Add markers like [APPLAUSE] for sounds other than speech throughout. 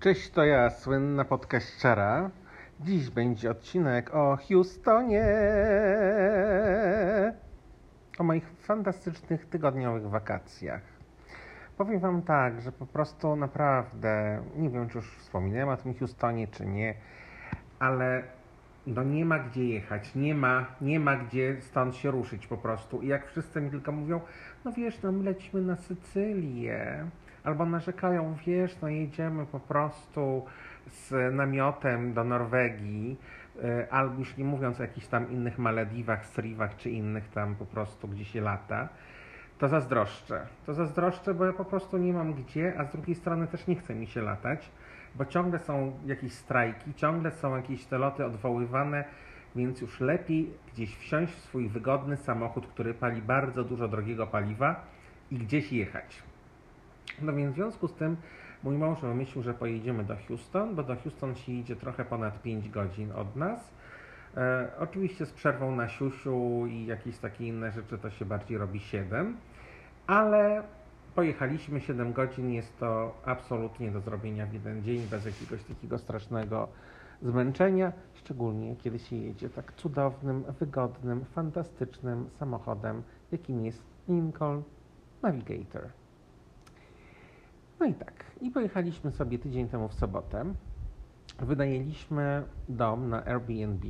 Cześć, to ja, słynna podkaściara. Dziś będzie odcinek o Houstonie. O moich fantastycznych tygodniowych wakacjach. Powiem Wam tak, że po prostu naprawdę, nie wiem czy już wspominałem o tym Houstonie czy nie, ale no nie ma gdzie jechać, nie ma, nie ma gdzie stąd się ruszyć po prostu. I jak wszyscy mi tylko mówią, no wiesz, no my lecimy na Sycylię, albo narzekają, wiesz, no jedziemy po prostu z namiotem do Norwegii, y, albo już nie mówiąc o jakichś tam innych Malediwach, Sriwach czy innych tam po prostu, gdzie się lata, to zazdroszczę. To zazdroszczę, bo ja po prostu nie mam gdzie, a z drugiej strony też nie chce mi się latać, bo ciągle są jakieś strajki, ciągle są jakieś te loty odwoływane, więc już lepiej gdzieś wsiąść w swój wygodny samochód, który pali bardzo dużo drogiego paliwa i gdzieś jechać. No więc w związku z tym mój mąż wymyślił, że pojedziemy do Houston, bo do Houston się idzie trochę ponad 5 godzin od nas. E, oczywiście z przerwą na siusiu i jakieś takie inne rzeczy to się bardziej robi 7, ale pojechaliśmy 7 godzin, jest to absolutnie do zrobienia w jeden dzień, bez jakiegoś takiego strasznego zmęczenia, szczególnie kiedy się jedzie tak cudownym, wygodnym, fantastycznym samochodem, jakim jest Lincoln Navigator. No i tak, i pojechaliśmy sobie tydzień temu w sobotę. Wynajęliśmy dom na Airbnb.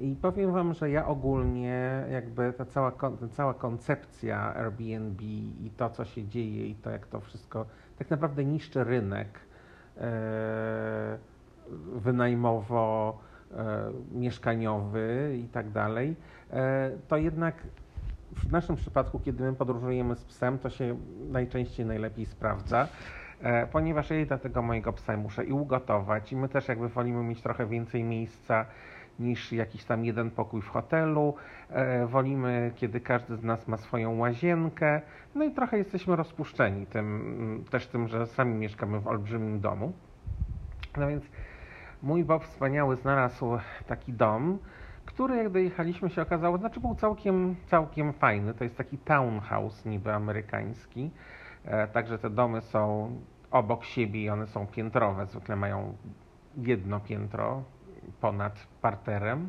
I powiem Wam, że ja ogólnie, jakby ta cała, cała koncepcja Airbnb i to, co się dzieje, i to, jak to wszystko tak naprawdę niszczy rynek e, wynajmowo, e, mieszkaniowy i tak dalej, e, to jednak w naszym przypadku, kiedy my podróżujemy z psem, to się najczęściej najlepiej sprawdza, e, ponieważ ja dla tego mojego psa muszę i ugotować, i my też jakby wolimy mieć trochę więcej miejsca niż jakiś tam jeden pokój w hotelu. E, wolimy, kiedy każdy z nas ma swoją łazienkę. No i trochę jesteśmy rozpuszczeni tym, też tym, że sami mieszkamy w olbrzymim domu. No więc mój Bob wspaniały znalazł taki dom, który jak dojechaliśmy się okazało, znaczy był całkiem, całkiem fajny. To jest taki townhouse niby amerykański. E, także te domy są obok siebie i one są piętrowe. Zwykle mają jedno piętro ponad parterem.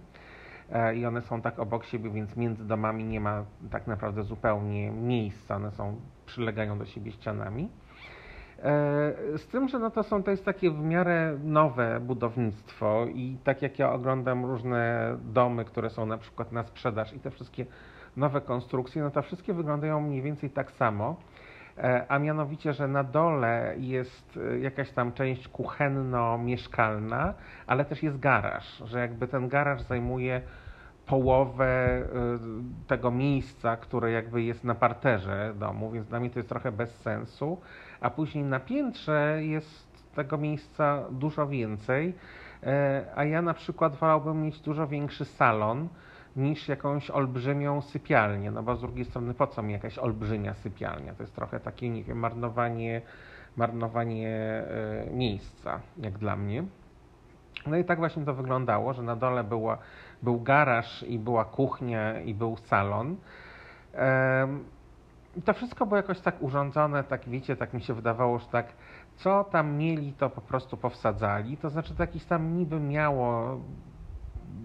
E, I one są tak obok siebie, więc między domami nie ma tak naprawdę zupełnie miejsca. One są, przylegają do siebie ścianami. E, z tym, że no to, są, to jest takie w miarę nowe budownictwo i tak jak ja oglądam różne domy, które są na przykład na sprzedaż i te wszystkie nowe konstrukcje, no to wszystkie wyglądają mniej więcej tak samo, e, a mianowicie, że na dole jest e, jakaś tam część kuchenno-mieszkalna, ale też jest garaż, że jakby ten garaż zajmuje połowę tego miejsca, które jakby jest na parterze domu, więc dla mnie to jest trochę bez sensu a później na piętrze jest tego miejsca dużo więcej, e, a ja na przykład wolałbym mieć dużo większy salon niż jakąś olbrzymią sypialnię, no bo z drugiej strony po co mi jakaś olbrzymia sypialnia? To jest trochę takie, nie wiem, marnowanie, marnowanie e, miejsca, jak dla mnie. No i tak właśnie to wyglądało, że na dole była, był garaż i była kuchnia i był salon. I to wszystko było jakoś tak urządzone, tak wiecie, tak mi się wydawało, że tak co tam mieli, to po prostu powsadzali. To znaczy, to jakiś tam niby miało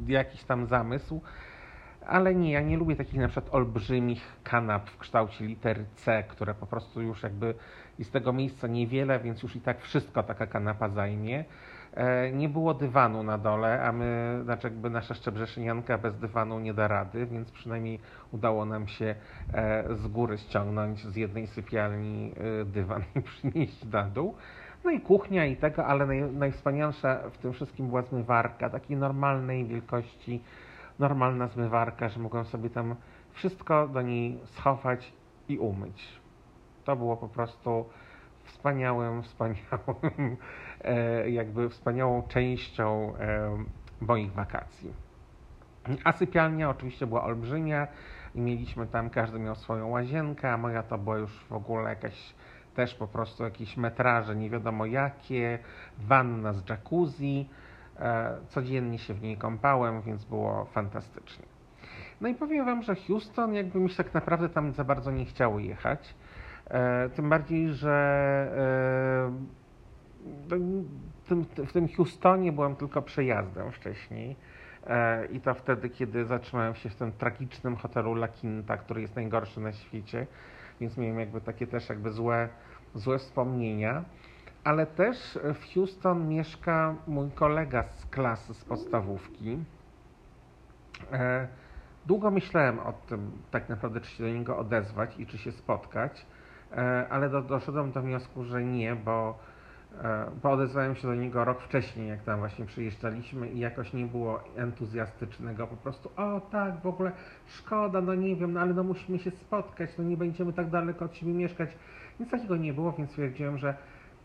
jakiś tam zamysł, ale nie, ja nie lubię takich na przykład olbrzymich kanap w kształcie litery C, które po prostu już jakby i z tego miejsca niewiele, więc już i tak wszystko taka kanapa zajmie. E, nie było dywanu na dole, a my, znaczy jakby nasza szczebrzeszynianka bez dywanu nie da rady, więc przynajmniej udało nam się e, z góry ściągnąć z jednej sypialni e, dywan i [LAUGHS] przynieść na dół. No i kuchnia i tego, ale naj, najwspanialsza w tym wszystkim była zmywarka, takiej normalnej wielkości, normalna zmywarka, że mogłem sobie tam wszystko do niej schować i umyć. To było po prostu wspaniałym, wspaniałym, jakby wspaniałą częścią e, moich wakacji. A sypialnia oczywiście była olbrzymia i mieliśmy tam, każdy miał swoją łazienkę, a moja to była już w ogóle jakaś też po prostu jakieś metraże, nie wiadomo jakie, wanna z jacuzzi. E, codziennie się w niej kąpałem, więc było fantastycznie. No i powiem Wam, że Houston jakby mi się tak naprawdę tam za bardzo nie chciało jechać. E, tym bardziej, że tym, w tym Houstonie byłem tylko przejazdem wcześniej. E, I to wtedy, kiedy zatrzymałem się w tym tragicznym hotelu La Quinta, który jest najgorszy na świecie, więc miałem jakby takie też jakby złe, złe wspomnienia. Ale też w Houston mieszka mój kolega z klasy, z podstawówki. E, długo myślałem o tym, tak naprawdę, czy się do niego odezwać i czy się spotkać, e, ale do, doszedłem do wniosku, że nie, bo E, bo odezwałem się do niego rok wcześniej, jak tam właśnie przyjeżdżaliśmy i jakoś nie było entuzjastycznego, po prostu o tak, w ogóle szkoda, no nie wiem, no ale no musimy się spotkać, no nie będziemy tak daleko od siebie mieszkać. Nic takiego nie było, więc stwierdziłem, że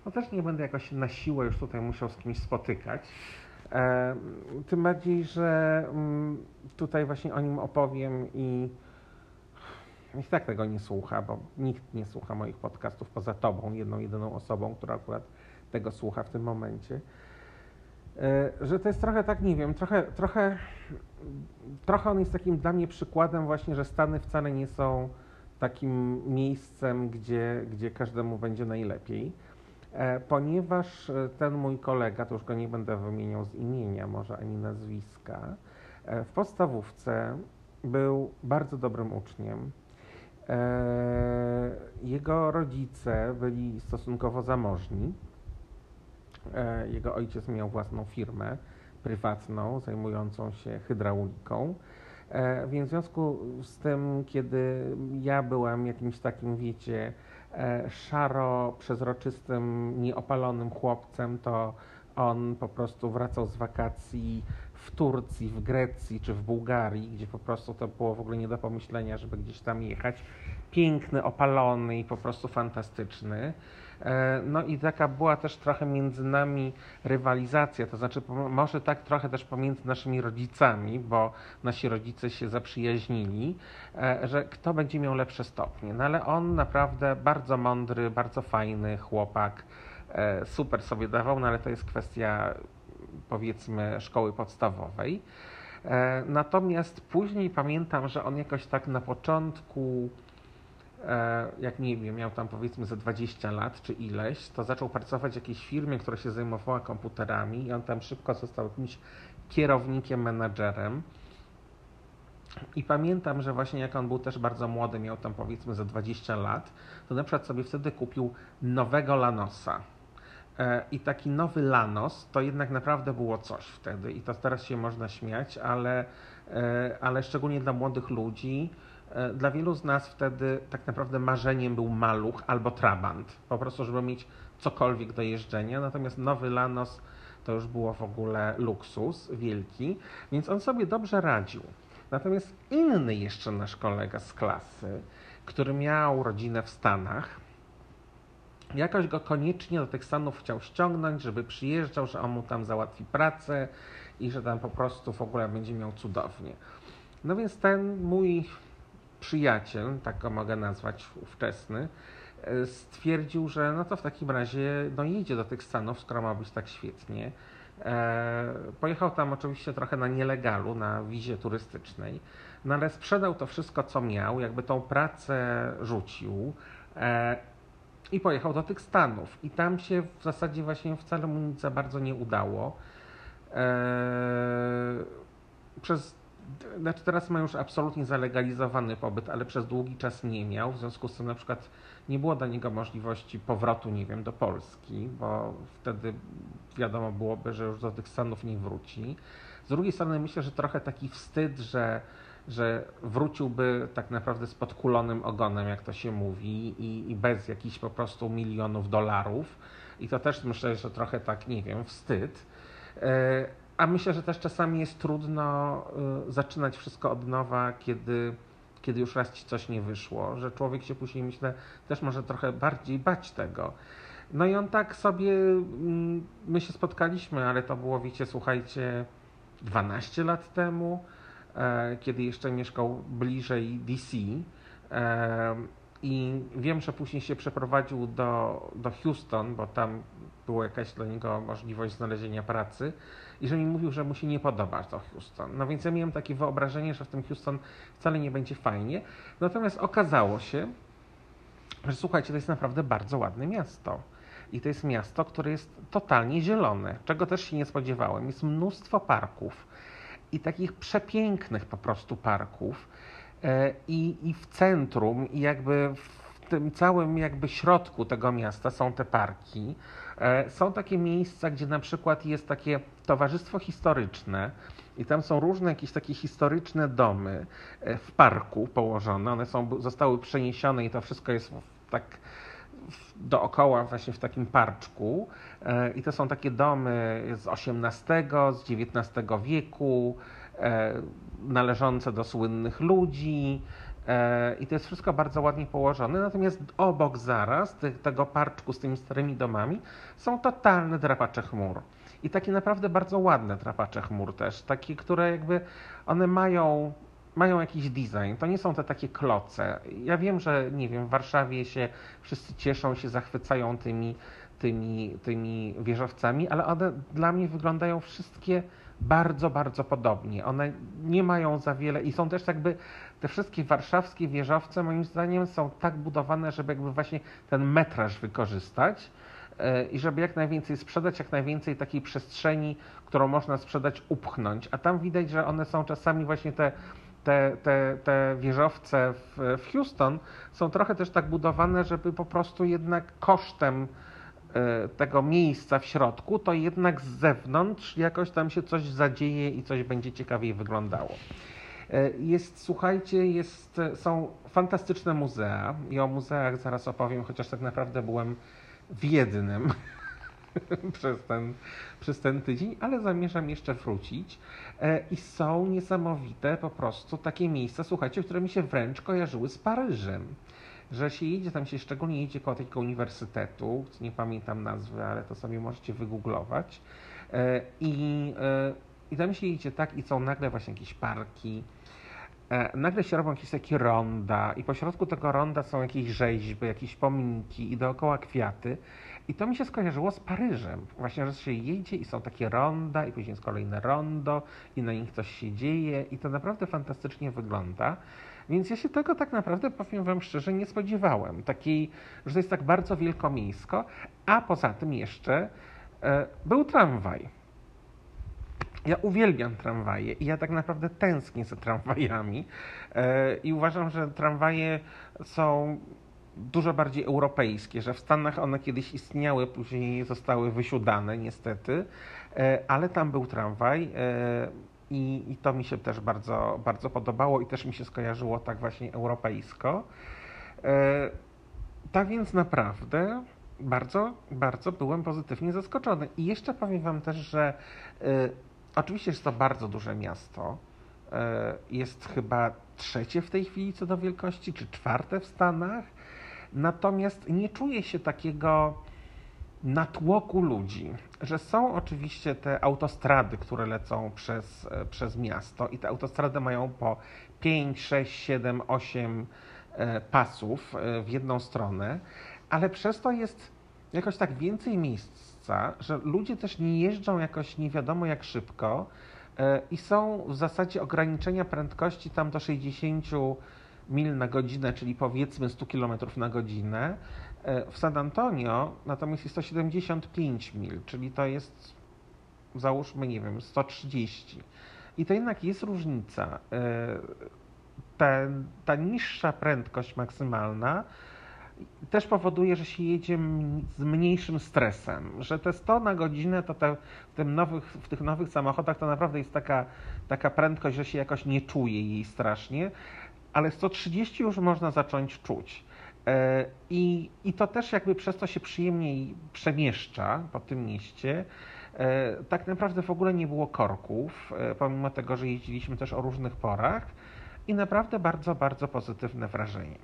no też nie będę jakoś na siłę już tutaj musiał z kimś spotykać. E, tym bardziej, że mm, tutaj właśnie o nim opowiem i i tak tego nie słucha, bo nikt nie słucha moich podcastów poza tobą, jedną, jedyną osobą, która akurat tego słucha w tym momencie. E, że to jest trochę tak, nie wiem, trochę, trochę, trochę on jest takim dla mnie przykładem właśnie, że Stany wcale nie są takim miejscem, gdzie, gdzie każdemu będzie najlepiej. E, ponieważ e, ten mój kolega, to już go nie będę wymieniał z imienia, może ani nazwiska, w podstawówce był bardzo dobrym uczniem. Jego rodzice byli stosunkowo zamożni jego ojciec miał własną firmę prywatną zajmującą się hydrauliką. E, więc w związku z tym, kiedy ja byłem jakimś takim, wiecie, e, szaro, przezroczystym, nieopalonym chłopcem, to on po prostu wracał z wakacji w Turcji, w Grecji czy w Bułgarii, gdzie po prostu to było w ogóle nie do pomyślenia, żeby gdzieś tam jechać. Piękny, opalony i po prostu fantastyczny. E, no i taka była też trochę między nami rywalizacja, to znaczy może tak trochę też pomiędzy naszymi rodzicami, bo nasi rodzice się zaprzyjaźnili, e, że kto będzie miał lepsze stopnie. No ale on naprawdę bardzo mądry, bardzo fajny chłopak, e, super sobie dawał, no ale to jest kwestia powiedzmy szkoły podstawowej. Natomiast później pamiętam, że on jakoś tak na początku jak nie wiem, miał tam powiedzmy za 20 lat czy ileś, to zaczął pracować w jakiejś firmie, która się zajmowała komputerami i on tam szybko został jakimś kierownikiem, menadżerem. I pamiętam, że właśnie jak on był też bardzo młody, miał tam powiedzmy za 20 lat, to na przykład sobie wtedy kupił nowego Lanosa. E, I taki nowy Lanos to jednak naprawdę było coś wtedy. I to teraz się można śmiać, ale, e, ale szczególnie dla młodych ludzi E, dla wielu z nas wtedy tak naprawdę marzeniem był maluch albo trabant, po prostu, żeby mieć cokolwiek do jeżdżenia. Natomiast nowy Lanos to już było w ogóle luksus wielki, więc on sobie dobrze radził. Natomiast inny jeszcze nasz kolega z klasy, który miał rodzinę w Stanach, jakoś go koniecznie do tych Stanów chciał ściągnąć, żeby przyjeżdżał, że on mu tam załatwi pracę i że tam po prostu w ogóle będzie miał cudownie. No więc ten mój przyjaciel, tak go mogę nazwać, ówczesny, e, stwierdził, że no to w takim razie no jedzie do tych Stanów, skoro ma być tak świetnie. E, pojechał tam oczywiście trochę na nielegalu, na wizie turystycznej, no ale sprzedał to wszystko, co miał, jakby tą pracę rzucił e, i pojechał do tych Stanów. I tam się w zasadzie właśnie wcale mu nic za bardzo nie udało. Przez znaczy teraz ma już absolutnie zalegalizowany pobyt, ale przez długi czas nie miał. W związku z tym na przykład nie było dla niego możliwości powrotu, nie wiem, do Polski, bo wtedy wiadomo byłoby, że już do tych Stanów nie wróci. Z drugiej strony myślę, że trochę taki wstyd, że, że wróciłby tak naprawdę z podkulonym ogonem, jak to się mówi, i, i bez jakichś po prostu milionów dolarów. I to też myślę, że trochę tak, nie wiem, wstyd. A myślę, że też czasami jest trudno y, zaczynać wszystko od nowa, kiedy, kiedy już raz ci coś nie wyszło, że człowiek się później, myślę, też może trochę bardziej bać tego. No i on tak sobie, mm, my się spotkaliśmy, ale to było, wiecie, słuchajcie, 12 lat temu, e, kiedy jeszcze mieszkał bliżej DC. E, I wiem, że później się przeprowadził do, do Houston, bo tam była jakaś dla niego możliwość znalezienia pracy i że mi mówił, że mu się nie podoba to Houston. No więc ja miałem takie wyobrażenie, że w tym Houston wcale nie będzie fajnie. Natomiast okazało się, że słuchajcie, to jest naprawdę bardzo ładne miasto. I to jest miasto, które jest totalnie zielone, czego też się nie spodziewałem. Jest mnóstwo parków i takich przepięknych po prostu parków. E, I, i w centrum, i jakby w tym całym jakby środku tego miasta są te parki. E, są takie miejsca, gdzie na przykład jest takie towarzystwo historyczne i tam są różne jakieś takie historyczne domy e, w parku położone. One są, zostały przeniesione i to wszystko jest tak dookoła właśnie w takim parczku e, i to są takie domy z XVIII, z XIX wieku, należące do słynnych ludzi, I to jest wszystko bardzo ładnie położone. Natomiast obok zaraz tego parczku z tymi starymi domami są totalne drapacze chmur. I takie naprawdę bardzo ładne drapacze chmur też. Takie, które jakby one mają mają jakiś design. To nie są te takie kloce. Ja wiem, że nie wiem, w Warszawie się wszyscy cieszą, się zachwycają tymi, tymi, tymi wieżowcami, ale one dla mnie wyglądają wszystkie bardzo, bardzo podobnie. One nie mają za wiele i są też jakby te wszystkie warszawskie wieżowce moim zdaniem są tak budowane, żeby jakby właśnie ten metraż wykorzystać e, i żeby jak najwięcej sprzedać, jak najwięcej takiej przestrzeni, którą można sprzedać, upchnąć. A tam widać, że one są czasami właśnie te te, te, te wieżowce w, w Houston są trochę też tak budowane, żeby po prostu jednak kosztem tego miejsca w środku, to jednak z zewnątrz jakoś tam się coś zadzieje i coś będzie ciekawiej wyglądało. E, jest, słuchajcie, jest, są fantastyczne muzea i o muzeach zaraz opowiem, chociaż tak naprawdę byłem w jednym [LAUGHS] przez, ten, przez ten tydzień, ale zamierzam jeszcze wrócić. E, I są niesamowite po prostu takie miejsca, słuchajcie, które mi się wręcz kojarzyły z Paryżem że się jedzie, tam się szczególnie jedzie koło takiego uniwersytetu, nie pamiętam nazwy, ale to sobie możecie wygooglować. E, I, I tam się jedzie tak i są nagle właśnie jakieś parki, E, nagle się robią jakieś takie ronda i pośrodku tego ronda są jakieś rzeźby, jakieś pomniki i dookoła kwiaty. I to mi się skojarzyło z Paryżem. Właśnie, że się jedzie i są takie ronda i później jest kolejne rondo i na nich coś się dzieje i to naprawdę fantastycznie wygląda. Więc ja się tego tak naprawdę, powiem Wam szczerze, nie spodziewałem. Takiej, że to jest tak bardzo wielkomiejsko, a poza tym jeszcze e, był tramwaj. Ja uwielbiam tramwaje i ja tak naprawdę tęsknię za tramwajami e, i uważam, że tramwaje są dużo bardziej europejskie, że w Stanach one kiedyś istniały, później zostały wysiudane niestety, e, ale tam był tramwaj e, i, i to mi się też bardzo, bardzo podobało i też mi się skojarzyło tak właśnie europejsko. Tak więc naprawdę bardzo, bardzo byłem pozytywnie zaskoczony. I jeszcze powiem Wam też, że Oczywiście jest to bardzo duże miasto. E, jest chyba trzecie w tej chwili co do wielkości, czy czwarte w Stanach. Natomiast nie czuję się takiego natłoku ludzi, że są oczywiście te autostrady, które lecą przez, e, przez miasto i te autostrady mają po 5, 6, 7, 8 pasów e, w jedną stronę, ale przez to jest jakoś tak więcej miejsc miejsca, że ludzie też nie jeżdżą jakoś nie wiadomo jak szybko e, i są w zasadzie ograniczenia prędkości tam do 60 mil na godzinę, czyli powiedzmy 100 km na godzinę. E, w San Antonio natomiast jest to 75 mil, czyli to jest załóżmy, nie wiem, 130. I to jednak jest różnica. E, ten, ta niższa prędkość maksymalna też powoduje, że się jedzie z mniejszym stresem, że te 100 na godzinę to te, w, tym nowych, w tych nowych samochodach to naprawdę jest taka, taka prędkość, że się jakoś nie czuje jej strasznie, ale 130 już można zacząć czuć. E, I, I to też jakby przez to się przyjemniej przemieszcza po tym mieście. E, tak naprawdę w ogóle nie było korków, e, pomimo tego, że jeździliśmy też o różnych porach i naprawdę bardzo, bardzo pozytywne wrażenie.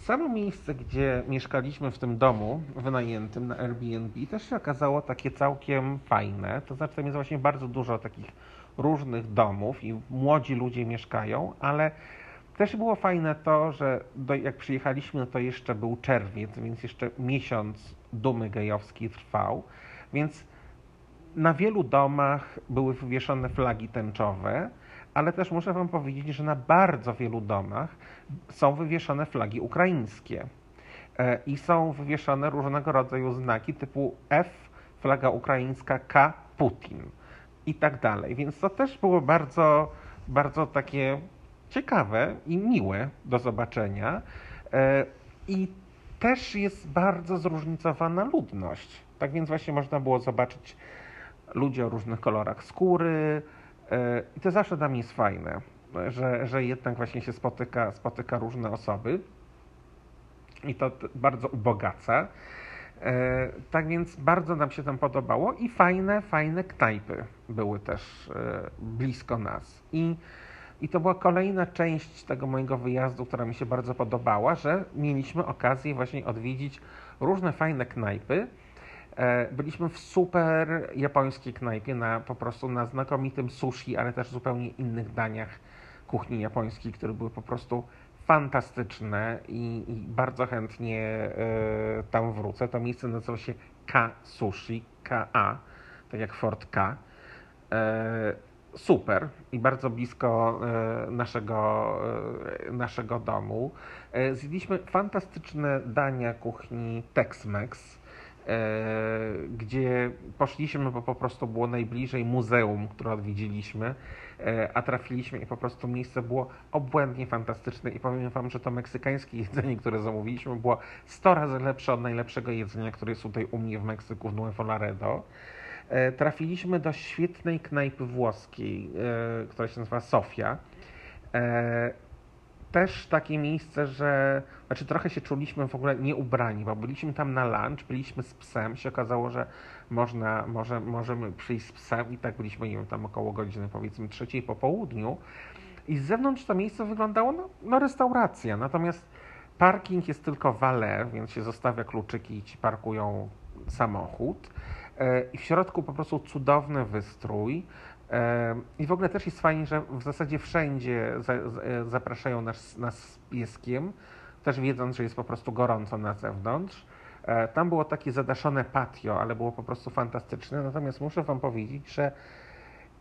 Samo miejsce, gdzie mieszkaliśmy w tym domu wynajętym na Airbnb też się okazało takie całkiem fajne. To znaczy tam jest właśnie bardzo dużo takich różnych domów i młodzi ludzie mieszkają, ale też było fajne to, że do, jak przyjechaliśmy, to jeszcze był czerwiec, więc jeszcze miesiąc dumy gejowskiej trwał, więc na wielu domach były wywieszone flagi tęczowe, ale też muszę Wam powiedzieć, że na bardzo wielu domach są wywieszone flagi ukraińskie. i są wywieszone różnego rodzaju znaki typu F, flaga ukraińska, K, Putin i tak dalej. Więc to też było bardzo, bardzo takie ciekawe i miłe do zobaczenia. I też jest bardzo zróżnicowana ludność. Tak więc właśnie można było zobaczyć ludzi o różnych kolorach skóry. E, I to zawsze dla mnie jest fajne, że, że jednak właśnie się spotyka, spotyka różne osoby. I to bardzo ubogaca. E, tak więc bardzo nam się tam podobało i fajne, fajne knajpy były też e, blisko nas. I i to była kolejna część tego mojego wyjazdu, która mi się bardzo podobała, że mieliśmy okazję właśnie odwiedzić różne fajne knajpy. E, byliśmy w super japońskiej knajpie, na, po prostu na znakomitym sushi, ale też zupełnie innych daniach kuchni japońskiej, które były po prostu fantastyczne i, i bardzo chętnie y, tam wrócę. To miejsce nazywa się K Sushi, KA, tak jak Fort K. Y, super i bardzo blisko e, naszego, e, naszego domu. E, zjedliśmy fantastyczne dania kuchni Tex-Mex, gdzie poszliśmy, bo po prostu było najbliżej muzeum, które odwiedziliśmy, a trafiliśmy i po prostu miejsce było obłędnie fantastyczne i powiem Wam, że to meksykańskie [LAUGHS] jedzenie, które zamówiliśmy, było 100 razy lepsze od najlepszego jedzenia, które jest tutaj u mnie w Meksyku, w Nuevo Laredo. E, trafiliśmy do świetnej knajpy włoskiej, e, która się nazywa Sofia. E, też takie miejsce, że znaczy trochę się czuliśmy w ogóle nieubrani, bo byliśmy tam na lunch, byliśmy z psem, się okazało, że można, może, możemy przyjść z psem i tak byliśmy, nie wiem, tam około godziny powiedzmy trzeciej po południu i z zewnątrz to miejsce wyglądało no, no restauracja, natomiast parking jest tylko wale, więc się zostawia kluczyki i ci parkują samochód. E, I w środku po prostu cudowny wystrój. E, I w ogóle też jest fajnie, że w zasadzie wszędzie e, zapraszają nas, nas z pieskiem, też wiedząc, że jest po prostu gorąco na zewnątrz. Tam było takie zadaszone patio, ale było po prostu fantastyczne. Natomiast muszę Wam powiedzieć, że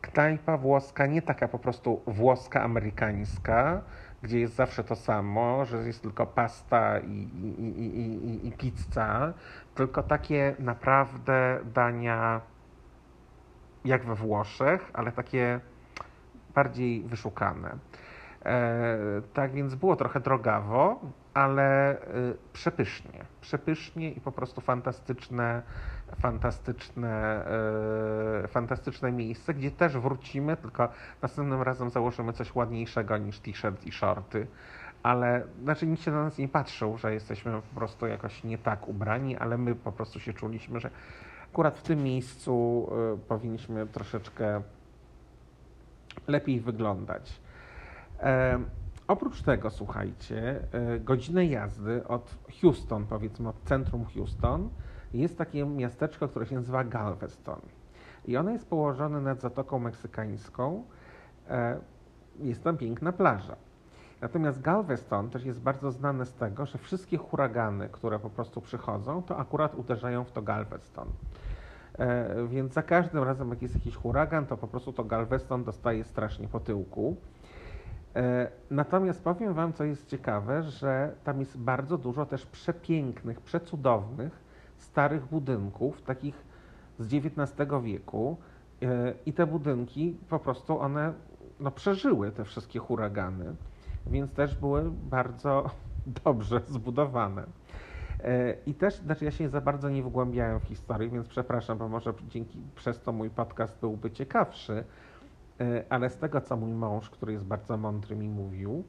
knajpa włoska, nie taka po prostu włoska amerykańska, gdzie jest zawsze to samo, że jest tylko pasta i, i, i, i, pizza, tylko takie naprawdę dania jak we Włoszech, ale takie bardziej wyszukane. E, tak więc było trochę drogawo, ale e, przepysznie. Przepysznie i po prostu fantastyczne, fantastyczne, e, fantastyczne miejsce, gdzie też wrócimy, tylko następnym razem założymy coś ładniejszego niż t-shirt i shorty. Ale znaczy nikt się na nas nie patrzył, że jesteśmy po prostu jakoś nie tak ubrani, ale my po prostu się czuliśmy, że akurat w tym miejscu powinniśmy troszeczkę lepiej wyglądać. E, oprócz tego, słuchajcie, e, godzinę jazdy od Houston, powiedzmy od centrum Houston, jest takie miasteczko, które się nazywa Galveston. I ono jest położone nad Zatoką Meksykańską. E, jest tam piękna plaża. Natomiast Galveston też jest bardzo znane z tego, że wszystkie huragany, które po prostu przychodzą, to akurat uderzają w to Galveston. E, więc za każdym razem, jak jest jakiś huragan, to po prostu to Galveston dostaje strasznie po tyłku. E, natomiast powiem Wam, co jest ciekawe, że tam jest bardzo dużo też przepięknych, przecudownych, starych budynków, takich z XIX wieku. E, I te budynki po prostu one no, przeżyły te wszystkie huragany, więc też były bardzo [LAUGHS] dobrze zbudowane. E, I też, znaczy ja się za bardzo nie wgłębiałem w historię, więc przepraszam, bo może dzięki przez to mój podcast byłby ciekawszy, E, ale z tego, co mój mąż, który jest bardzo mądry, mi mówił,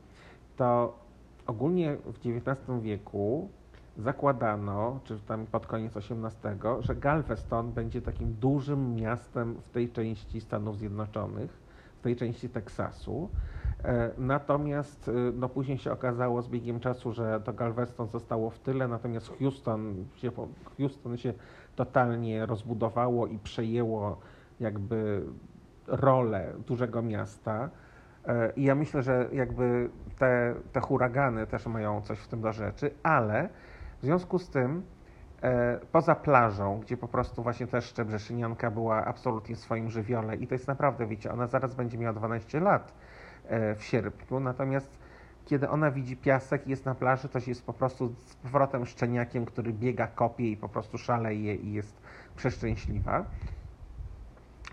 to ogólnie w XIX wieku zakładano, czy tam pod koniec XVIII, że Galveston będzie takim dużym miastem w tej części Stanów Zjednoczonych, w tej części Teksasu. E, natomiast e, no, później się okazało z biegiem czasu, że to Galveston zostało w tyle, natomiast Houston się, Houston się totalnie rozbudowało i przejęło jakby rolę dużego miasta. E, I ja myślę, że jakby te, te huragany też mają coś w tym do rzeczy, ale w związku z tym poza plażą, gdzie po prostu właśnie też Szczebrzeszynianka była absolutnie w swoim żywiole i to jest naprawdę, wiecie, ona zaraz będzie miała 12 lat w sierpniu, natomiast kiedy ona widzi piasek i jest na plaży, to jest po prostu z powrotem szczeniakiem, który biega, kopie i po prostu szaleje i jest przeszczęśliwa.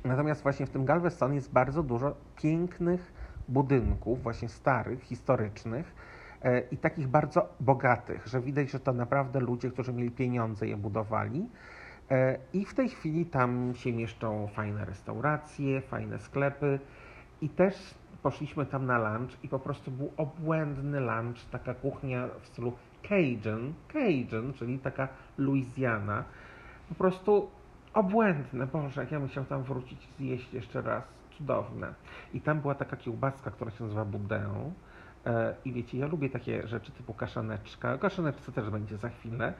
Natomiast właśnie w tym Galveston jest bardzo dużo pięknych budynków, właśnie starych, historycznych e, i takich bardzo bogatych, że widać, że to naprawdę ludzie, którzy mieli pieniądze, je budowali. E, I w tej chwili tam się mieszczą fajne restauracje, fajne sklepy i też poszliśmy tam na lunch i po prostu był obłędny lunch, taka kuchnia w stylu Cajun, Cajun, czyli taka Louisiana. Po prostu obłędne, Boże, jak ja bym chciał tam wrócić i zjeść jeszcze raz. Cudowne. I tam była taka kiełbaska, która się nazywa budę. E, I wiecie, ja lubię takie rzeczy typu kaszaneczka. Kaszaneczce też będzie za chwilę,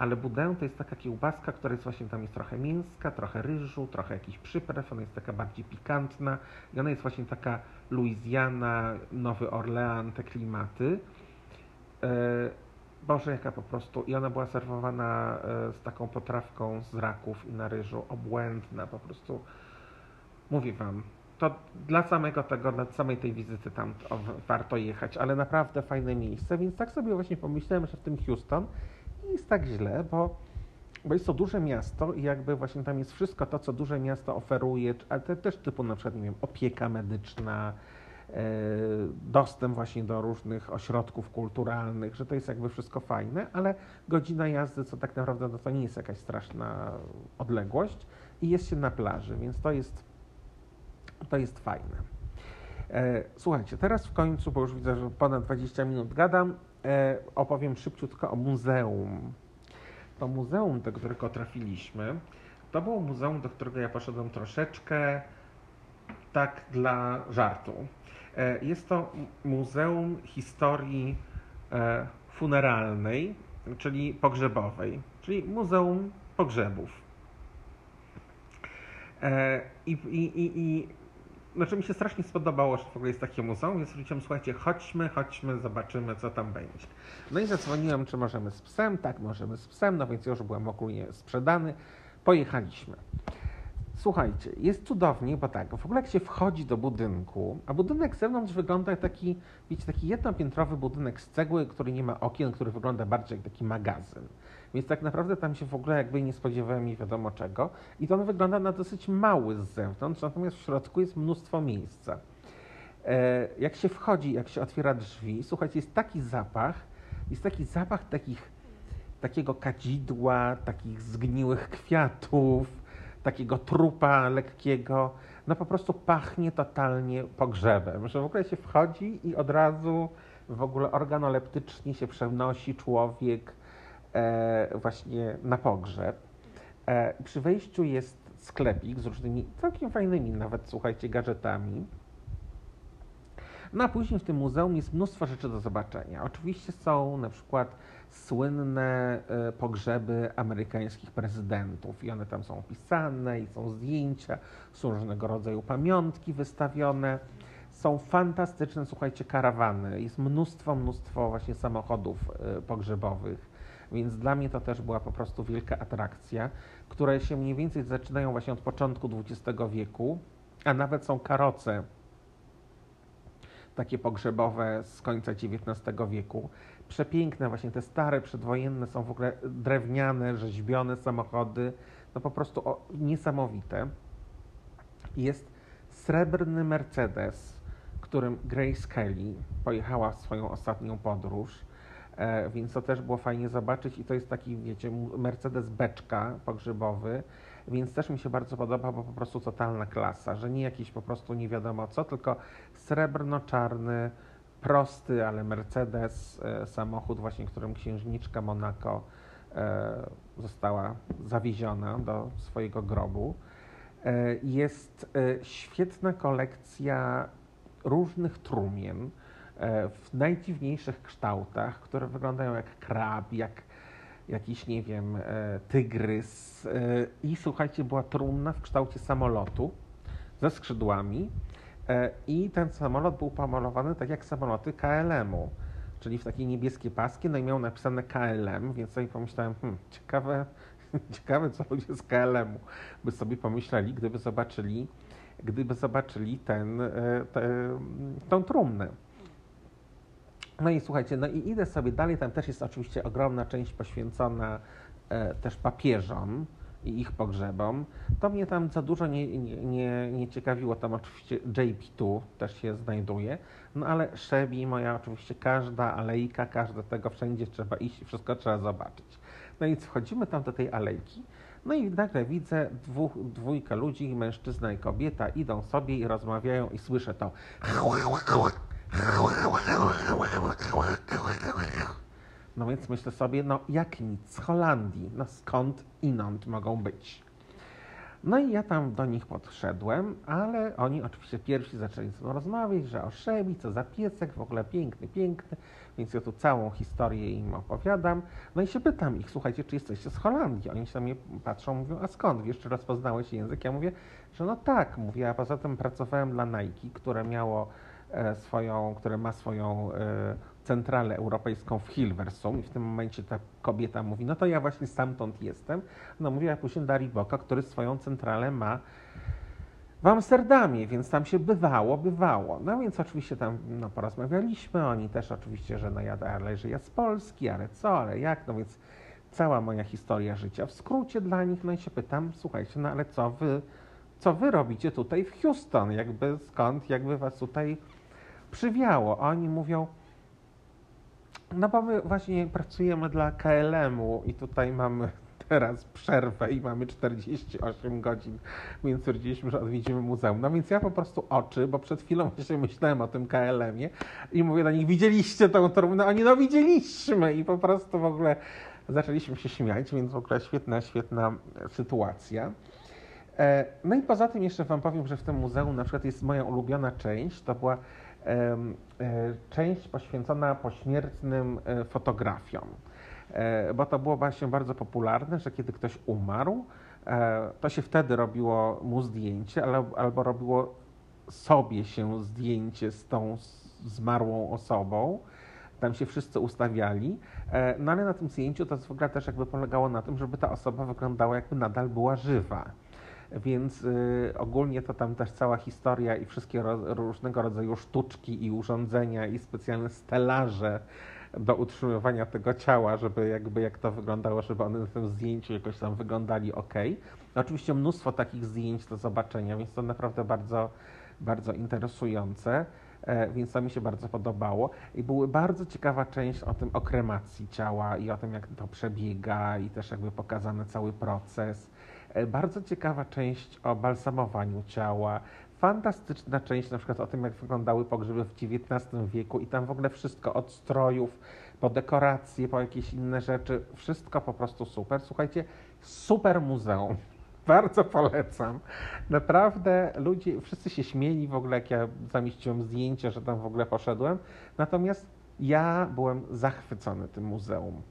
ale budę to jest taka kiełbaska, która jest właśnie tam jest trochę mięska, trochę ryżu, trochę jakiś przypraw, ona jest taka bardziej pikantna i ona jest właśnie taka Louisiana, Nowy Orlean, te klimaty. E, Boże, jaka po prostu. I ona była serwowana e, z taką potrawką z raków i na ryżu. Obłędna, po prostu. Mówię wam, to dla samego tego, dla samej tej wizyty tam warto jechać, ale naprawdę fajne miejsce, więc tak sobie właśnie pomyślałem, że w tym Houston nie jest tak źle, bo, bo jest to duże miasto i jakby właśnie tam jest wszystko to, co duże miasto oferuje, ale te, też typu na przykład, nie wiem, opieka medyczna, E, dostęp właśnie do różnych ośrodków kulturalnych, że to jest jakby wszystko fajne, ale godzina jazdy, co tak naprawdę no to nie jest jakaś straszna odległość i jest się na plaży, więc to jest, to jest fajne. E, słuchajcie, teraz w końcu, bo już widzę, że ponad 20 minut gadam, opowiem szybciutko o muzeum. To muzeum, do którego trafiliśmy, to było muzeum, do którego ja poszedłem troszeczkę tak dla żartu. E, jest to Muzeum Historii e, Funeralnej, czyli pogrzebowej, czyli Muzeum Pogrzebów. E, I, i, i, i znaczy mi się strasznie spodobało, że w ogóle jest takie muzeum, więc powiedziałem, słuchajcie, chodźmy, chodźmy, zobaczymy, co tam będzie. No i zadzwoniłem, czy możemy z psem. Tak, możemy z psem, no więc już byłem ogólnie sprzedany. Pojechaliśmy. Słuchajcie, jest cudownie, bo tak, w ogóle jak się wchodzi do budynku, a budynek z zewnątrz wygląda jak taki, wiecie, taki jednopiętrowy budynek z cegły, który nie ma okien, który wygląda bardziej jak taki magazyn. Więc tak naprawdę tam się w ogóle jakby nie spodziewałem nie wiadomo czego. I to on wygląda na dosyć mały z zewnątrz, natomiast w środku jest mnóstwo miejsca. E, jak się wchodzi, jak się otwiera drzwi, słuchajcie, jest taki zapach, jest taki zapach takich, takiego kadzidła, takich zgniłych kwiatów, takiego trupa lekkiego, no po prostu pachnie totalnie pogrzebem, że w ogóle się wchodzi i od razu w ogóle organoleptycznie się przenosi człowiek e, właśnie na pogrzeb. E, przy wejściu jest sklepik z różnymi całkiem fajnymi nawet, słuchajcie, gadżetami. No a później w tym muzeum jest mnóstwo rzeczy do zobaczenia. Oczywiście są na przykład słynne e, pogrzeby amerykańskich prezydentów i one tam są opisane i są zdjęcia, są różnego rodzaju pamiątki wystawione. Są fantastyczne, słuchajcie, karawany. Jest mnóstwo, mnóstwo właśnie samochodów e, pogrzebowych. Więc dla mnie to też była po prostu wielka atrakcja, które się mniej więcej zaczynają właśnie od początku XX wieku, a nawet są karoce takie pogrzebowe z końca XIX wieku. Przepiękne właśnie, te stare, przedwojenne są w ogóle drewniane, rzeźbione samochody, no po prostu o, niesamowite. Jest srebrny Mercedes, którym Grace Kelly pojechała w swoją ostatnią podróż, e, więc to też było fajnie zobaczyć i to jest taki, wiecie, Mercedes beczka pogrzebowy, więc też mi się bardzo podoba, bo po prostu totalna klasa, że nie jakiś po prostu nie wiadomo co, tylko srebrno-czarny, prosty, ale Mercedes, e, samochód właśnie, którym księżniczka Monaco e, została zawieziona do swojego grobu. E, jest świetna kolekcja różnych trumien w najdziwniejszych kształtach, które wyglądają jak krab, jak jakiś, nie wiem, tygrys. I słuchajcie, była trumna w kształcie samolotu ze skrzydłami I ten samolot był pomalowany tak jak samoloty KLM-u, czyli w takie niebieskie paski, no i miał napisane KLM, więc sobie pomyślałem, hmm, ciekawe, [LAUGHS] ciekawe co ludzie z KLM-u by sobie pomyśleli, gdyby zobaczyli, gdyby zobaczyli ten, e, te, tą trumnę. No i słuchajcie, no i idę sobie dalej, tam też jest oczywiście ogromna część poświęcona e, też papieżom i ich pogrzebom. To mnie tam za dużo nie, nie, nie, nie ciekawiło, tam oczywiście JP2 też się znajduje, no ale Szebi, moja oczywiście każda alejka, każde tego, wszędzie trzeba iść, wszystko trzeba zobaczyć. No i wchodzimy tam do tej alejki, no i nagle widzę dwóch, dwójkę ludzi, mężczyzna i kobieta, idą sobie i rozmawiają i słyszę to no więc myślę sobie, no jak nic z Holandii, no skąd inąd mogą być. No i ja tam do nich podszedłem, ale oni oczywiście pierwsi zaczęli ze mną rozmawiać, że o Szebi, co za piesek, w ogóle piękny, piękny, więc ja tu całą historię im opowiadam. No i się pytam ich, słuchajcie, czy jesteście z Holandii? Oni się na mnie patrzą, mówią, a skąd, wiesz, czy rozpoznałeś język? Ja mówię, że no tak, mówię, a poza tym pracowałem dla Nike, które miało E, swoją, które ma swoją e, centralę europejską w Hilversum i w tym momencie ta kobieta mówi, no to ja właśnie stamtąd jestem. No mówiła później Dari Boka, który swoją centralę ma w Amsterdamie, więc tam się bywało, bywało. No więc oczywiście tam no, porozmawialiśmy, oni też oczywiście, że no ja, ale że ja z Polski, ale co, ale jak, no więc cała moja historia życia w skrócie dla nich, no i się pytam, słuchajcie, no ale co wy, co wy robicie tutaj w Houston, jakby skąd, jakby was tutaj przywiało. A oni mówią, no bo my właśnie pracujemy dla KLM-u i tutaj mamy [LAUGHS] teraz przerwę i mamy 48 godzin, więc stwierdziliśmy, że odwiedzimy muzeum. No więc ja po prostu oczy, bo przed chwilą [LAUGHS] właśnie myślałem o tym KLM-ie i mówię do nich, widzieliście tą trumnę? Oni, no widzieliśmy i po prostu w ogóle zaczęliśmy się śmiać, więc w ogóle świetna, świetna sytuacja. E, no i poza tym jeszcze Wam powiem, że w tym muzeum na przykład jest moja ulubiona część, to była część poświęcona pośmiertnym e, fotografiom. E, bo to było właśnie bardzo popularne, że kiedy ktoś umarł, to się wtedy robiło mu zdjęcie, albo robiło sobie się zdjęcie z tą zmarłą osobą. Tam się wszyscy ustawiali. No ale na tym zdjęciu to ogóle też jakby polegało na tym, żeby ta osoba wyglądała jakby nadal była żywa więc y, ogólnie to tam też cała historia i wszystkie różnego rodzaju sztuczki i urządzenia i specjalne stelaże do utrzymywania tego ciała, żeby jakby jak to wyglądało, żeby one na tym zdjęciu jakoś tam wyglądali ok. Oczywiście mnóstwo takich zdjęć do zobaczenia, więc to naprawdę bardzo, bardzo interesujące. E, więc to mi się bardzo podobało. I była bardzo ciekawa część o tym, o kremacji ciała i o tym, jak to przebiega i też jakby pokazany cały proces. E, bardzo ciekawa część o balsamowaniu ciała, fantastyczna część na przykład o tym, jak wyglądały pogrzeby w XIX wieku i tam w ogóle wszystko od strojów, po dekoracje, po jakieś inne rzeczy, wszystko po prostu super. Słuchajcie, super muzeum. [LAUGHS] Bardzo polecam. Naprawdę ludzie, wszyscy się śmieli w ogóle, jak ja zamieściłem zdjęcie, że tam w ogóle poszedłem. Natomiast ja byłem zachwycony tym muzeum.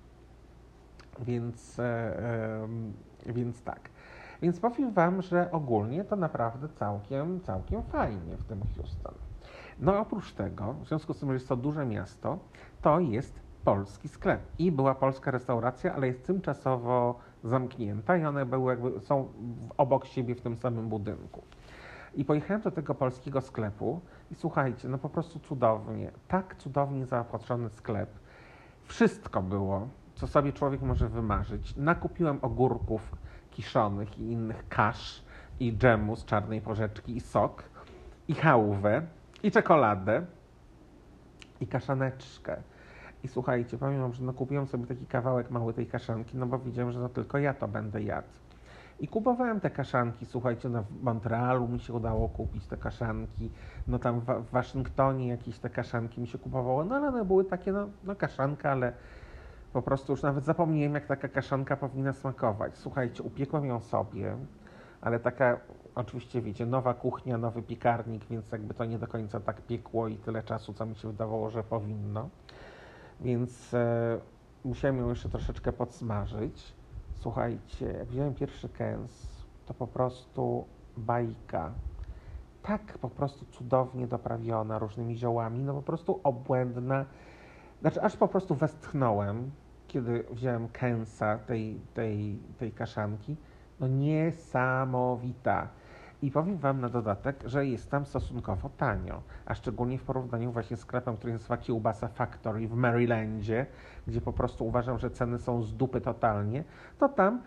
Więc, e, e, więc tak. Więc powiem Wam, że ogólnie to naprawdę całkiem, całkiem fajnie w tym Houston. No oprócz tego, w związku z tym, że jest to duże miasto, to jest polski sklep. I była polska restauracja, ale jest tymczasowo zamknięta i one były jakby, są obok siebie w tym samym budynku. I pojechałem do tego polskiego sklepu i słuchajcie, no po prostu cudownie, tak cudownie zaopatrzony sklep. Wszystko było, co sobie człowiek może wymarzyć. Nakupiłem ogórków, kiszonych i innych kasz i dżemu z czarnej porzeczki i sok i chałwę i czekoladę i kaszaneczkę. I słuchajcie, wam, że no kupiłem sobie taki kawałek mały tej kaszanki, no bo widziałem, że no tylko ja to będę jadł. I kupowałem te kaszanki, słuchajcie, no w Montrealu mi się udało kupić te kaszanki, no tam w, w Waszyngtonie jakieś te kaszanki mi się kupowało, no ale one były takie, no, no kaszanka, ale po prostu już nawet zapomniałem, jak taka kaszanka powinna smakować. Słuchajcie, upiekłem ją sobie, ale taka, oczywiście wiecie, nowa kuchnia, nowy piekarnik, więc jakby to nie do końca tak piekło i tyle czasu, co mi się wydawało, że powinno. Więc e, musiałem ją jeszcze troszeczkę podsmażyć. Słuchajcie, jak wziąłem pierwszy kęs, to po prostu bajka. Tak po prostu cudownie doprawiona różnymi ziołami, no po prostu obłędna znaczy, aż po prostu westchnąłem, kiedy wziąłem kęsa tej, tej, tej kaszanki. No niesamowita. I powiem Wam na dodatek, że jest tam stosunkowo tanio, a szczególnie w porównaniu właśnie z sklepem, który nazywa Kiełbasa Factory w Marylandzie, gdzie po prostu uważam, że ceny są z dupy totalnie, to tam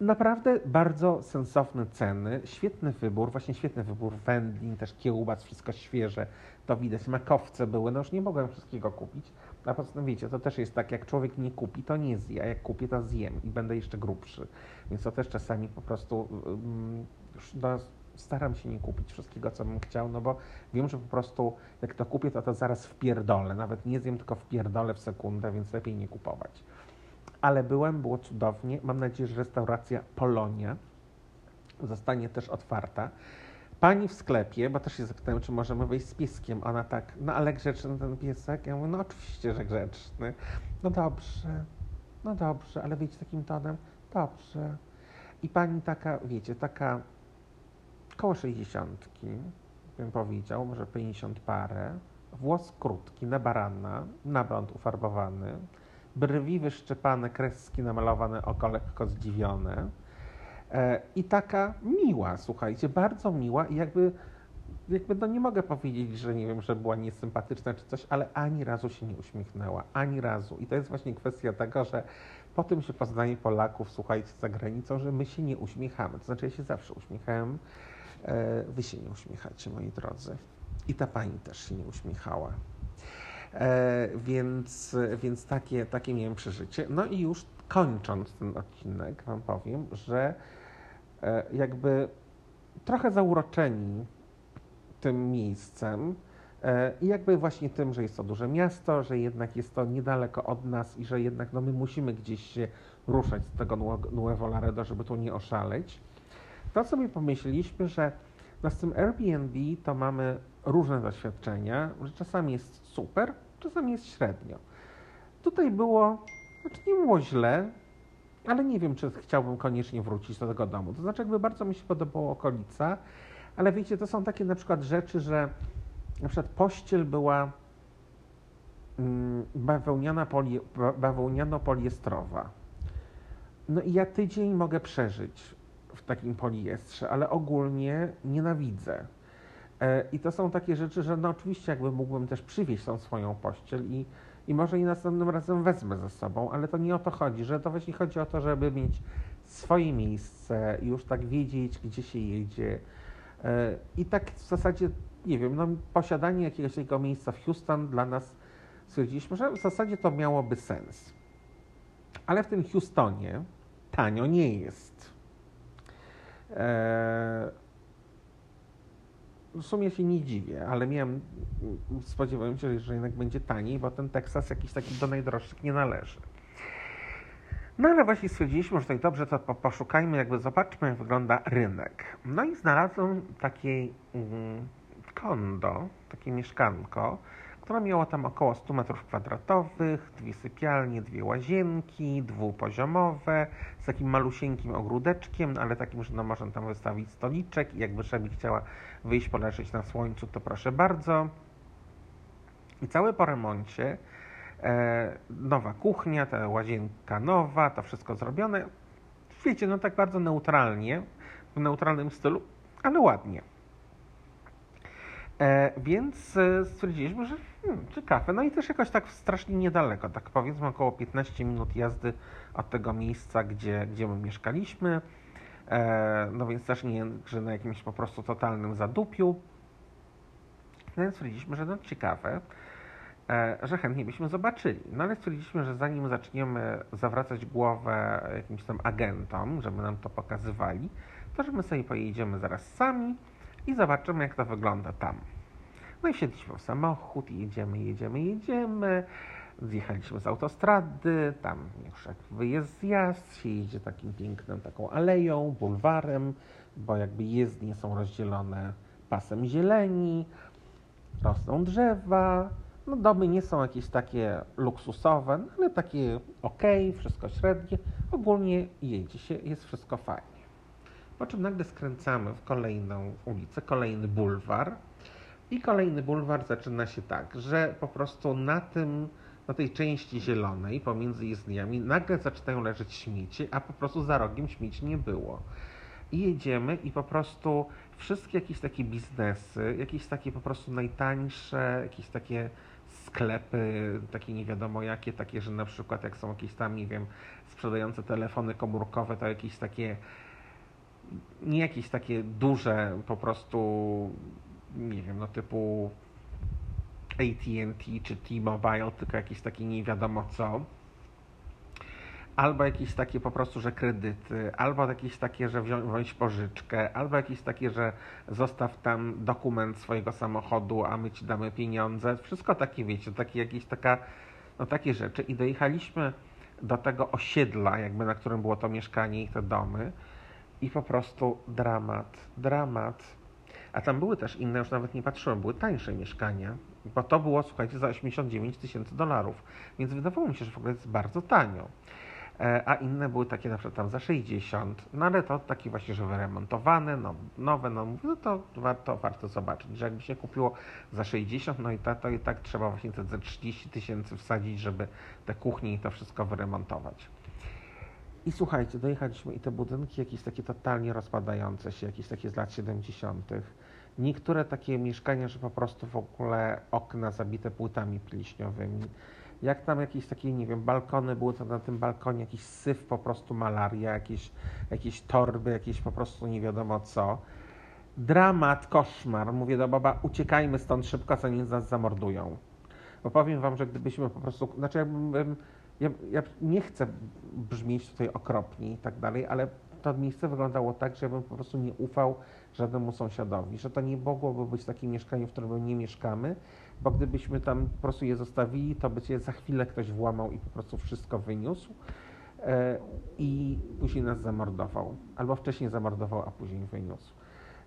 naprawdę bardzo sensowne ceny, świetny wybór, właśnie świetny wybór wędlin, też kiełbas, wszystko świeże, to widać, makowce były, no już nie mogłem wszystkiego kupić, a poza wiecie, to też jest tak, jak człowiek nie kupi, to nie zje, a jak kupię, to zjem i będę jeszcze grubszy, więc to też czasami po prostu um, no, staram się nie kupić wszystkiego, co bym chciał, no bo wiem, że po prostu jak to kupię, to to zaraz wpierdolę, nawet nie zjem, tylko wpierdolę w sekundę, więc lepiej nie kupować ale byłem, było cudownie. Mam nadzieję, że restauracja Polonia zostanie też otwarta. Pani w sklepie, bo też się zapytałem, czy możemy wejść z pieskiem. Ona tak, no ale grzeczny ten piesek? Ja mówię, no oczywiście, że grzeczny. No dobrze, no dobrze, ale wiecie takim tonem? Dobrze. I pani taka, wiecie, taka koło sześćdziesiątki, bym powiedział, może 50 parę, włos krótki, na barana, na blond ufarbowany, brwi wyszczepane, kreski namalowane, oko lekko zdziwione. E, I taka miła, słuchajcie, bardzo miła i jakby, jakby no nie mogę powiedzieć, że nie wiem, że była niesympatyczna czy coś, ale ani razu się nie uśmiechnęła, ani razu. I to jest właśnie kwestia tego, że po tym się poznaje Polaków, słuchajcie, za granicą, że my się nie uśmiechamy. To znaczy ja się zawsze uśmiechałem, e, wy się nie uśmiechacie, moi drodzy. I ta pani też się nie uśmiechała. E, więc, więc takie, takie miałem przeżycie. No i już kończąc ten odcinek, Wam powiem, że jakby trochę zauroczeni tym miejscem e, i jakby właśnie tym, że jest to duże miasto, że jednak jest to niedaleko od nas i że jednak no, my musimy gdzieś się ruszać z tego Nuevo Laredo, żeby tu nie oszaleć, to sobie pomyśleliśmy, że no z tym Airbnb to mamy różne doświadczenia, że czasami jest super, czasami jest średnio. Tutaj było, znaczy nie było źle, ale nie wiem, czy chciałbym koniecznie wrócić do tego domu. To znaczy, jakby bardzo mi się podobała okolica, ale wiecie, to są takie na przykład rzeczy, że na przykład pościel była mm, bawełniana poli, bawełniano-poliestrowa. No i ja tydzień mogę przeżyć w takim poliestrze, ale ogólnie nienawidzę. E, I to są takie rzeczy, że no oczywiście jakby mógłbym też przywieźć tą swoją pościel i, i może i następnym razem wezmę ze sobą, ale to nie o to chodzi, że to właśnie chodzi o to, żeby mieć swoje miejsce już tak wiedzieć, gdzie się jedzie. E, I tak w zasadzie, nie wiem, no posiadanie jakiegoś takiego miejsca w Houston dla nas stwierdziliśmy, że w zasadzie to miałoby sens. Ale w tym Houstonie tanio nie jest. Eee, w sumie się nie dziwię, ale miałem, spodziewałem się, że jednak będzie taniej, bo ten Teksas jakiś taki do najdroższych nie należy. No ale właśnie stwierdziliśmy, że tak dobrze, to poszukajmy, jakby zobaczmy, jak wygląda rynek. No i znalazłem takie mm, kondo, takie mieszkanko, która miała tam około 100 metrów kwadratowych, dwie sypialnie, dwie łazienki, dwupoziomowe, z takim malusieńkim ogródeczkiem, ale takim, że no można tam wystawić stoliczek i jakby Szebi chciała wyjść, poleżeć na słońcu, to proszę bardzo. I całe po remoncie, e, nowa kuchnia, ta łazienka nowa, to wszystko zrobione. Wiecie, no tak bardzo neutralnie, w neutralnym stylu, ale ładnie. E, więc e, stwierdziliśmy, że hmm, ciekawe. No i też jakoś tak strasznie niedaleko, tak powiedzmy około 15 minut jazdy od tego miejsca, gdzie, gdzie my mieszkaliśmy. E, no więc też nie, że na jakimś po prostu totalnym zadupiu. No więc stwierdziliśmy, że no ciekawe, e, że chętnie byśmy zobaczyli. No ale stwierdziliśmy, że zanim zaczniemy zawracać głowę jakimś tam agentom, żeby nam to pokazywali, to że my sobie pojedziemy zaraz sami i zobaczymy, jak to wygląda tam. Siedliśmy w samochód i jedziemy, jedziemy, jedziemy. Zjechaliśmy z autostrady, tam już jak wyjazd, zjazd, się jedzie takim pięknym, taką aleją, bulwarem, bo jakby jezdnie są rozdzielone pasem zieleni, rosną drzewa, no domy nie są jakieś takie luksusowe, no ale takie ok, wszystko średnie. Ogólnie jedzie się, jest wszystko fajnie. Po czym nagle skręcamy w kolejną ulicę, kolejny bulwar. I kolejny bulwar zaczyna się tak, że po prostu na tym, na tej części zielonej pomiędzy jezdniami nagle zaczynają leżeć śmieci, a po prostu za rogiem śmieci nie było. I jedziemy i po prostu wszystkie jakieś takie biznesy, jakieś takie po prostu najtańsze, jakieś takie sklepy, takie nie wiadomo jakie, takie, że na przykład jak są jakieś tam, nie wiem, sprzedające telefony komórkowe, to jakieś takie, nie jakieś takie duże po prostu, nie wiem, no typu AT&T czy T-Mobile, tylko jakieś takie nie wiadomo co albo jakieś takie po prostu, że kredyty, albo jakieś takie, że wziąć pożyczkę, albo jakieś takie, że zostaw tam dokument swojego samochodu, a my ci damy pieniądze. Wszystko takie, wiecie, takie jakieś taka, no takie rzeczy. I dojechaliśmy do tego osiedla, jakby na którym było to mieszkanie i te domy. I po prostu dramat, dramat. A tam były też inne, już nawet nie patrzyłem, były tańsze mieszkania, bo to było, słuchajcie, za 89 tysięcy dolarów. Więc wydawało mi się, że w ogóle jest bardzo tanio. E, a inne były takie na przykład tam za 60, no ale to takie właśnie, że wyremontowane, no, nowe, no no to warto, warto zobaczyć, że jakby się kupiło za 60, no i to i tak trzeba właśnie te za 30 tysięcy wsadzić, żeby te kuchnie i to wszystko wyremontować. I słuchajcie, dojechaliśmy i te budynki jakieś takie totalnie rozpadające się, jakieś takie z lat 70. Niektóre takie mieszkania, że po prostu w ogóle okna zabite płytami pliśniowymi jak tam jakieś takie, nie wiem, balkony były, to na tym balkonie jakiś syf, po prostu malaria, jakieś, jakieś torby, jakieś po prostu nie wiadomo co. Dramat, koszmar. Mówię do baba, uciekajmy stąd szybko, zanim nas zamordują. Bo powiem wam, że gdybyśmy po prostu, znaczy jakbym, ja, ja nie chcę brzmieć tutaj okropnie i tak dalej, ale to miejsce wyglądało tak, że ja bym po prostu nie ufał żadnemu sąsiadowi, że to nie mogłoby być takie mieszkanie, w którym nie mieszkamy, bo gdybyśmy tam po prostu je zostawili, to by się za chwilę ktoś włamał i po prostu wszystko wyniósł e, i później nas zamordował. Albo wcześniej zamordował, a później wyniósł.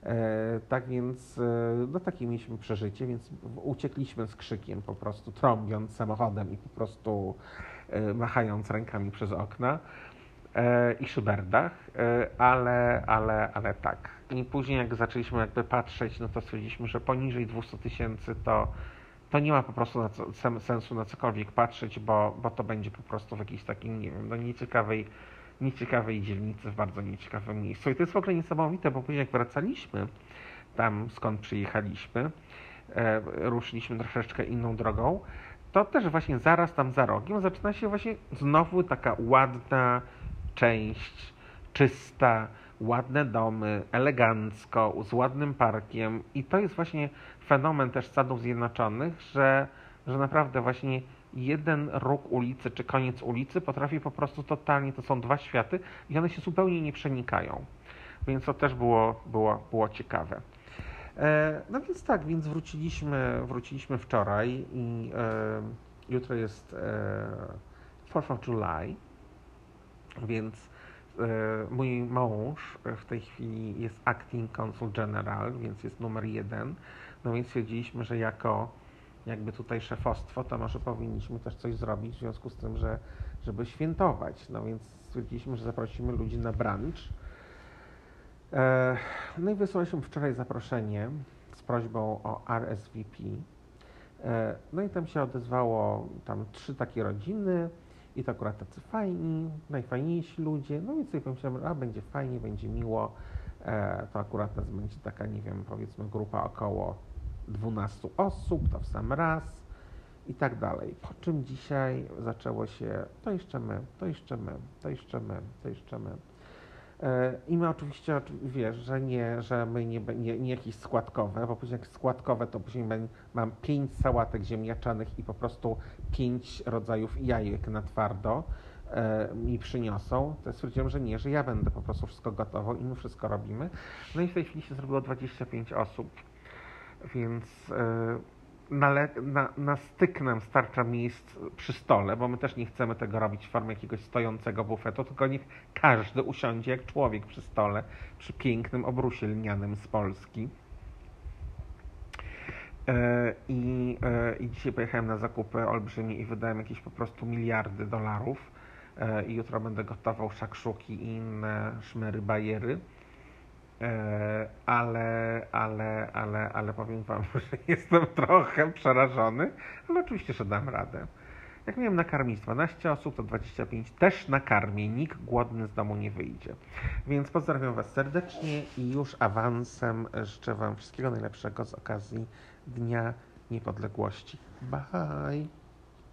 E, tak więc, e, no takie mieliśmy przeżycie, więc uciekliśmy z krzykiem po prostu, trąbiąc samochodem i po prostu machając rękami przez okna i szyberdach, e, ale, ale, ale tak. I później jak zaczęliśmy jakby patrzeć, no to stwierdziliśmy, że poniżej 200 tysięcy to to nie ma po prostu na co, sensu na cokolwiek patrzeć, bo, bo to będzie po prostu w jakiejś takiej, nie wiem, no nieciekawej, nieciekawej dzielnicy, w bardzo nieciekawym miejscu. I to jest w ogóle niesamowite, bo później jak wracaliśmy tam, skąd przyjechaliśmy, e, ruszyliśmy troszeczkę inną drogą, to też właśnie zaraz tam za rogiem zaczyna się właśnie znowu taka ładna część, czysta, ładne domy, elegancko, z ładnym parkiem i to jest właśnie fenomen też Stanów Zjednoczonych, że, że naprawdę właśnie jeden róg ulicy czy koniec ulicy potrafi po prostu totalnie, to są dwa światy i one się zupełnie nie przenikają. Więc to też było, było, było ciekawe. E, no więc tak, więc wróciliśmy, wróciliśmy wczoraj i e, jutro jest e, 4th of July, więc e, mój mąż w tej chwili jest acting consul general, więc jest numer jeden. No więc stwierdziliśmy, że jako jakby tutaj szefostwo, to może powinniśmy też coś zrobić w związku z tym, że żeby świętować. No więc stwierdziliśmy, że zaprosimy ludzi na brunch. E, no i wysłaliśmy wczoraj zaproszenie z prośbą o RSVP. E, no i tam się odezwało tam trzy takie rodziny i to akurat tacy fajni, najfajniejsi ludzie. No więc sobie pomyślałem, a będzie fajnie, będzie miło. E, to akurat nas będzie taka, nie wiem, powiedzmy grupa około 12 osób, to w sam raz i tak dalej. Po czym dzisiaj zaczęło się, to jeszcze my, to jeszcze my, to jeszcze my, to jeszcze my. E, I my oczywiście, wiesz, że nie, że my nie, nie, nie jakieś składkowe, bo później jak składkowe, to później mam pięć sałatek ziemniaczanych i po prostu pięć rodzajów jajek na twardo e, mi przyniosą, to stwierdziłem, że nie, że ja będę po prostu wszystko gotował i my wszystko robimy. No i w tej chwili się zrobiło 25 osób więc e, na, na, na styk nam starcza miejsc przy stole, bo my też nie chcemy tego robić w formie jakiegoś stojącego bufetu, tylko niech każdy usiądzie jak człowiek przy stole, przy pięknym obrusie lnianym z Polski. E, I, e, I dzisiaj pojechałem na zakupy olbrzymie i wydałem jakieś po prostu miliardy dolarów. I jutro będę gotował szakszuki i inne szmery bajery. E, ale, ale, ale, ale powiem Wam, [LAUGHS] że jestem trochę przerażony, ale oczywiście, że dam radę. Jak miałem nakarmić 12 osób, to 25 też nakarmię. Nikt głodny z domu nie wyjdzie. Więc pozdrawiam Was serdecznie i już awansem życzę Wam wszystkiego najlepszego z okazji Dnia Niepodległości. Bye!